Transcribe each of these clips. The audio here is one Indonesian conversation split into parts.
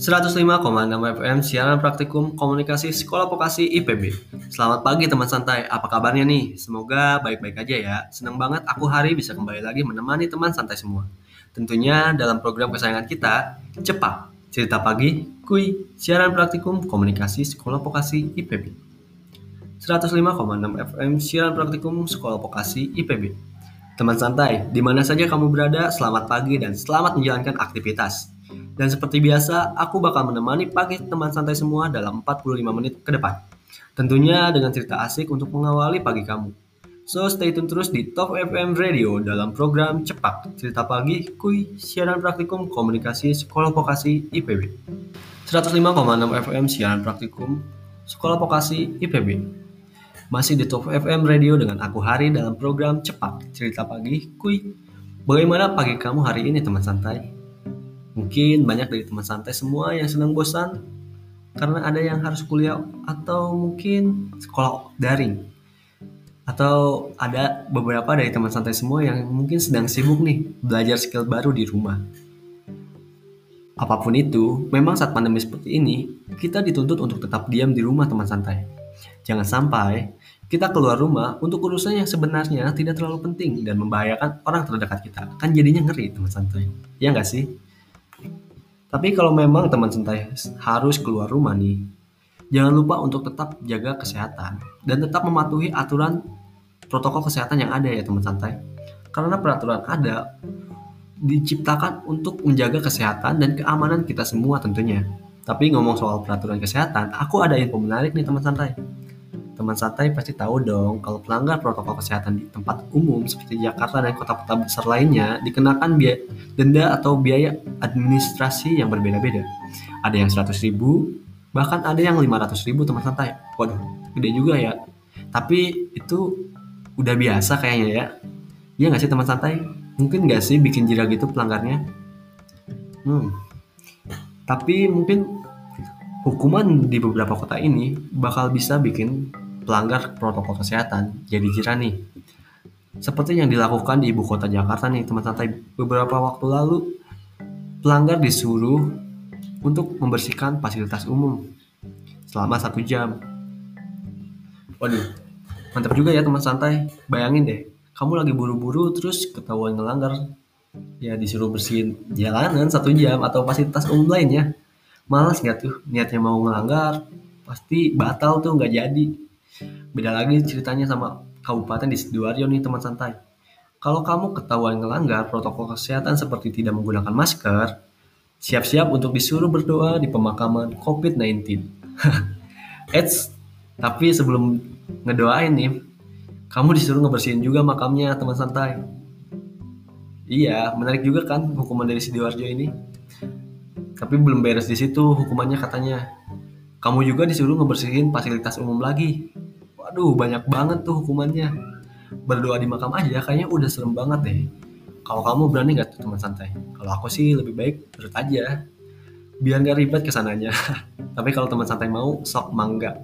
105,6 FM siaran praktikum komunikasi sekolah vokasi IPB. Selamat pagi teman santai, apa kabarnya nih? Semoga baik-baik aja ya. Senang banget aku hari bisa kembali lagi menemani teman santai semua. Tentunya dalam program kesayangan kita, Cepat, Cerita Pagi, Kui, siaran praktikum komunikasi sekolah vokasi IPB. 105,6 FM siaran praktikum sekolah vokasi IPB. Teman santai, di mana saja kamu berada, selamat pagi dan selamat menjalankan aktivitas. Dan seperti biasa, aku bakal menemani pagi teman santai semua dalam 45 menit ke depan. Tentunya dengan cerita asik untuk mengawali pagi kamu. So stay tune terus di Top FM Radio dalam program Cepat Cerita Pagi Kui Siaran Praktikum Komunikasi Sekolah Vokasi IPB. 105,6 FM Siaran Praktikum Sekolah Vokasi IPB. Masih di Top FM Radio dengan aku Hari dalam program Cepat Cerita Pagi Kui. Bagaimana pagi kamu hari ini teman santai? Mungkin banyak dari teman santai semua yang sedang bosan karena ada yang harus kuliah atau mungkin sekolah daring. Atau ada beberapa dari teman santai semua yang mungkin sedang sibuk nih belajar skill baru di rumah. Apa pun itu, memang saat pandemi seperti ini, kita dituntut untuk tetap diam di rumah teman santai. Jangan sampai kita keluar rumah untuk urusan yang sebenarnya tidak terlalu penting dan membahayakan orang terdekat kita. Kan jadinya ngeri teman santai. Ya nggak sih? Tapi kalau memang teman santai harus keluar rumah nih, jangan lupa untuk tetap jaga kesehatan dan tetap mematuhi aturan protokol kesehatan yang ada ya teman santai. Karena peraturan ada diciptakan untuk menjaga kesehatan dan keamanan kita semua tentunya. Tapi ngomong soal peraturan kesehatan, aku ada info menarik nih teman santai. Teman santai pasti tahu dong kalau pelanggar protokol kesehatan di tempat umum seperti Jakarta dan kota-kota besar lainnya dikenakan biaya denda atau biaya administrasi yang berbeda-beda. Ada yang 100 ribu, bahkan ada yang 500 ribu teman santai. Waduh, gede juga ya. Tapi itu udah biasa kayaknya ya. Iya nggak sih teman santai? Mungkin nggak sih bikin jira gitu pelanggarnya? Hmm. Tapi mungkin hukuman di beberapa kota ini bakal bisa bikin pelanggar protokol kesehatan jadi jerah nih. Seperti yang dilakukan di ibu kota Jakarta nih teman santai beberapa waktu lalu pelanggar disuruh untuk membersihkan fasilitas umum selama satu jam. Waduh, mantap juga ya teman santai. Bayangin deh, kamu lagi buru-buru terus ketahuan ngelanggar. Ya disuruh bersihin jalanan satu jam atau fasilitas umum lainnya. Malas nggak tuh niatnya mau ngelanggar, pasti batal tuh nggak jadi. Beda lagi ceritanya sama kabupaten di Sidoarjo nih teman santai. Kalau kamu ketahuan melanggar protokol kesehatan seperti tidak menggunakan masker, siap-siap untuk disuruh berdoa di pemakaman COVID-19. Eits, tapi sebelum ngedoain nih, kamu disuruh ngebersihin juga makamnya teman santai. Iya, menarik juga kan hukuman dari Sidoarjo ini. Tapi belum beres di situ hukumannya katanya. Kamu juga disuruh ngebersihin fasilitas umum lagi. Waduh, banyak banget tuh hukumannya. Berdoa di makam aja kayaknya udah serem banget deh. Kalau kamu berani gak tuh teman santai? Kalau aku sih lebih baik turut aja. Biar gak ribet ke sananya. Tapi kalau teman santai mau, sok mangga.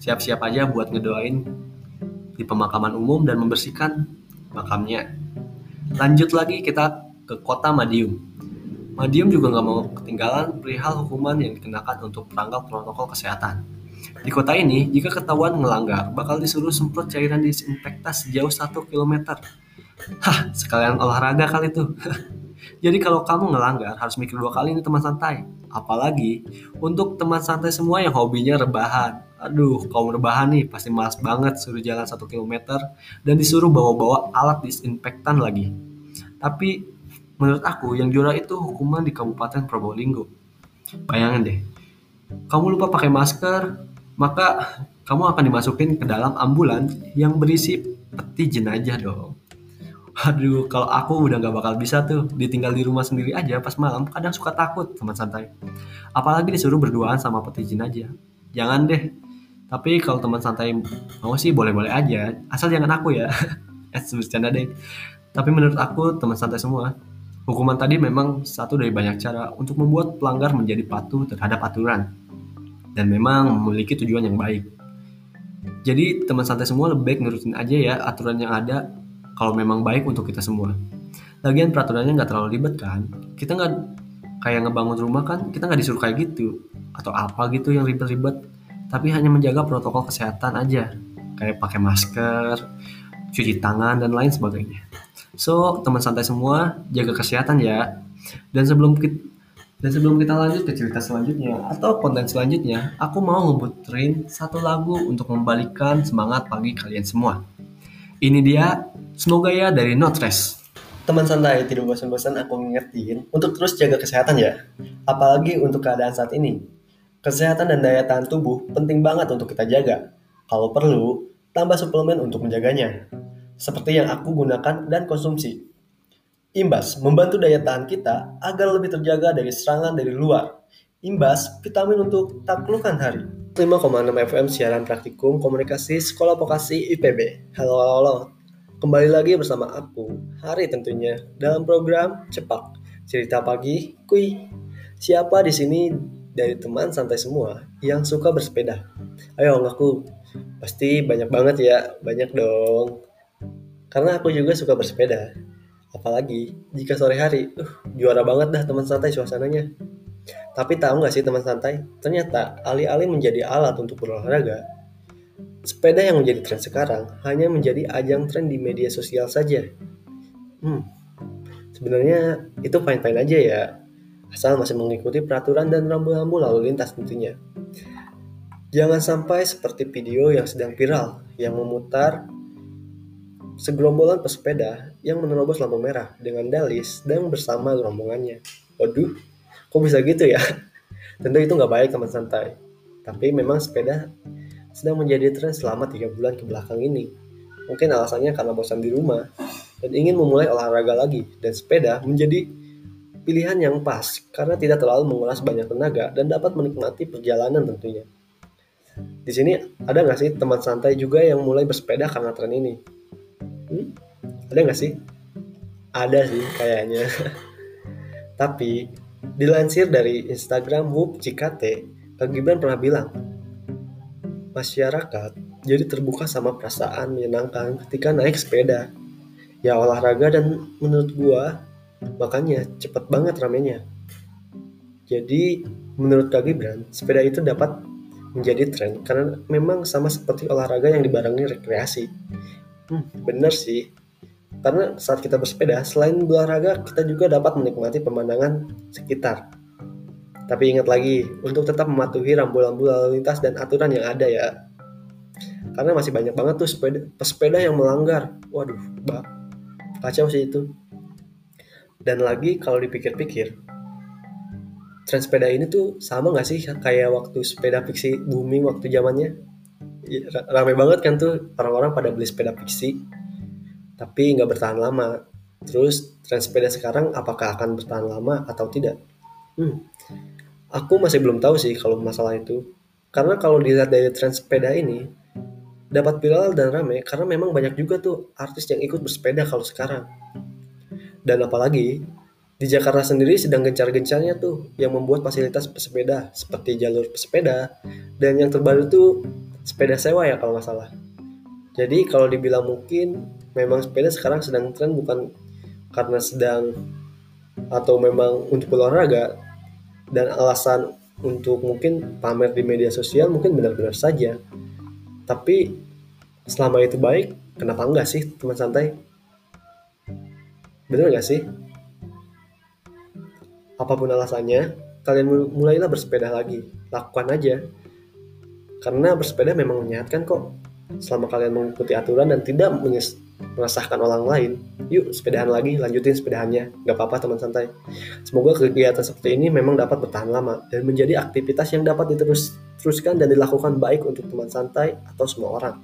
Siap-siap aja buat ngedoain di pemakaman umum dan membersihkan makamnya. Lanjut lagi kita ke kota Madiun. Madiun juga nggak mau ketinggalan perihal hukuman yang dikenakan untuk pelanggar protokol kesehatan. Di kota ini, jika ketahuan melanggar, bakal disuruh semprot cairan disinfektan sejauh 1 km. Hah, sekalian olahraga kali itu. Jadi kalau kamu ngelanggar, harus mikir dua kali ini teman santai. Apalagi untuk teman santai semua yang hobinya rebahan. Aduh, kamu rebahan nih, pasti malas banget suruh jalan 1 km dan disuruh bawa-bawa alat disinfektan lagi. Tapi menurut aku yang juara itu hukuman di Kabupaten Probolinggo. Bayangin deh, kamu lupa pakai masker, maka kamu akan dimasukin ke dalam ambulan yang berisi peti jenazah dong. Aduh, kalau aku udah gak bakal bisa tuh ditinggal di rumah sendiri aja pas malam, kadang suka takut teman santai. Apalagi disuruh berduaan sama peti jenazah. Jangan deh. Tapi kalau teman santai mau sih boleh-boleh aja, asal jangan aku ya. eh, bercanda deh. Tapi menurut aku teman santai semua, hukuman tadi memang satu dari banyak cara untuk membuat pelanggar menjadi patuh terhadap aturan dan memang memiliki tujuan yang baik. Jadi teman santai semua lebih baik nurutin aja ya aturan yang ada kalau memang baik untuk kita semua. Lagian peraturannya nggak terlalu ribet kan? Kita nggak kayak ngebangun rumah kan kita nggak disuruh kayak gitu atau apa gitu yang ribet-ribet tapi hanya menjaga protokol kesehatan aja kayak pakai masker cuci tangan dan lain sebagainya so teman santai semua jaga kesehatan ya dan sebelum kita dan sebelum kita lanjut ke cerita selanjutnya atau konten selanjutnya, aku mau ngebuterin satu lagu untuk membalikan semangat pagi kalian semua. Ini dia, semoga ya dari Notres. Teman santai, tidak bosan-bosan aku ngingetin untuk terus jaga kesehatan ya. Apalagi untuk keadaan saat ini. Kesehatan dan daya tahan tubuh penting banget untuk kita jaga. Kalau perlu, tambah suplemen untuk menjaganya. Seperti yang aku gunakan dan konsumsi. Imbas membantu daya tahan kita agar lebih terjaga dari serangan dari luar. Imbas vitamin untuk taklukan hari. 5,6 FM siaran praktikum komunikasi Sekolah Vokasi IPB. Halo, halo, halo. Kembali lagi bersama aku, Hari tentunya, dalam program Cepak, Cerita Pagi, Kui. Siapa di sini dari teman santai semua yang suka bersepeda? Ayo ngaku, pasti banyak banget ya, banyak dong. Karena aku juga suka bersepeda. Apalagi jika sore hari, uh, juara banget dah teman santai suasananya. Tapi tahu nggak sih teman santai, ternyata alih-alih menjadi alat untuk berolahraga, sepeda yang menjadi tren sekarang hanya menjadi ajang tren di media sosial saja. Hmm, sebenarnya itu fine-fine aja ya, asal masih mengikuti peraturan dan rambu-rambu lalu lintas tentunya. Jangan sampai seperti video yang sedang viral yang memutar segerombolan pesepeda yang menerobos lampu merah dengan dalis dan bersama rombongannya. Waduh, kok bisa gitu ya? Tentu itu nggak baik teman santai. Tapi memang sepeda sedang menjadi tren selama tiga bulan ke belakang ini. Mungkin alasannya karena bosan di rumah dan ingin memulai olahraga lagi dan sepeda menjadi pilihan yang pas karena tidak terlalu menguras banyak tenaga dan dapat menikmati perjalanan tentunya. Di sini ada nggak sih teman santai juga yang mulai bersepeda karena tren ini? Hmm? Ada nggak sih? Ada sih kayaknya. Tapi dilansir dari Instagram Whoop Cikate, Kak Gibran pernah bilang, masyarakat jadi terbuka sama perasaan menyenangkan ketika naik sepeda. Ya olahraga dan menurut gua makanya cepet banget ramenya. Jadi menurut Kak Gibran, sepeda itu dapat menjadi tren karena memang sama seperti olahraga yang dibarengi rekreasi. Hmm, bener sih. Karena saat kita bersepeda, selain berolahraga, kita juga dapat menikmati pemandangan sekitar. Tapi ingat lagi, untuk tetap mematuhi rambu-rambu lalu lintas dan aturan yang ada ya. Karena masih banyak banget tuh sepeda, pesepeda yang melanggar. Waduh, bah, kacau sih itu. Dan lagi kalau dipikir-pikir, tren sepeda ini tuh sama gak sih kayak waktu sepeda fiksi booming waktu zamannya? Iya, rame banget kan tuh orang-orang pada beli sepeda fiksi tapi nggak bertahan lama. Terus tren sepeda sekarang apakah akan bertahan lama atau tidak? Hmm, aku masih belum tahu sih kalau masalah itu. Karena kalau dilihat dari tren sepeda ini dapat viral dan rame karena memang banyak juga tuh artis yang ikut bersepeda kalau sekarang. Dan apalagi di Jakarta sendiri sedang gencar-gencarnya tuh yang membuat fasilitas pesepeda seperti jalur pesepeda dan yang terbaru tuh sepeda sewa ya kalau nggak salah. Jadi kalau dibilang mungkin memang sepeda sekarang sedang tren bukan karena sedang atau memang untuk olahraga dan alasan untuk mungkin pamer di media sosial mungkin benar-benar saja. Tapi selama itu baik, kenapa enggak sih teman santai? Benar nggak sih? Apa pun alasannya, kalian mulailah bersepeda lagi. Lakukan aja karena bersepeda memang menyehatkan kok. Selama kalian mengikuti aturan dan tidak meresahkan orang lain, yuk sepedahan lagi, lanjutin sepedahannya. Gak apa-apa teman santai. Semoga kegiatan seperti ini memang dapat bertahan lama dan menjadi aktivitas yang dapat diterus teruskan dan dilakukan baik untuk teman santai atau semua orang.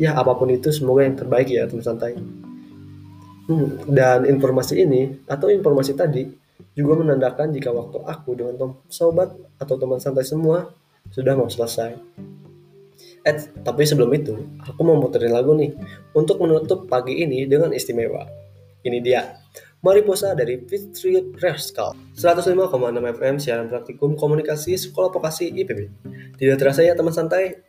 Ya apa pun itu semoga yang terbaik ya teman santai. Hmm, dan informasi ini atau informasi tadi juga menandakan jika waktu aku dengan sobat atau teman santai semua sudah mau selesai. Eh, tapi sebelum itu, aku mau muterin lagu nih untuk menutup pagi ini dengan istimewa. Ini dia, Mariposa dari Fitri Rascal. 105,6 FM siaran praktikum komunikasi Sekolah Vokasi IPB. Tidak terasa ya teman santai?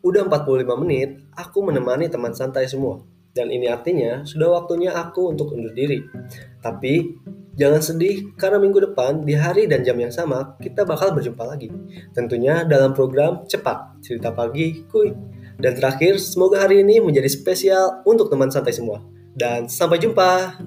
Udah 45 menit, aku menemani teman santai semua. Dan ini artinya sudah waktunya aku untuk undur diri. Tapi Jangan sedih karena minggu depan di hari dan jam yang sama kita bakal berjumpa lagi. Tentunya dalam program Cepat Cerita Pagi Kuy. Dan terakhir, semoga hari ini menjadi spesial untuk teman santai semua. Dan sampai jumpa.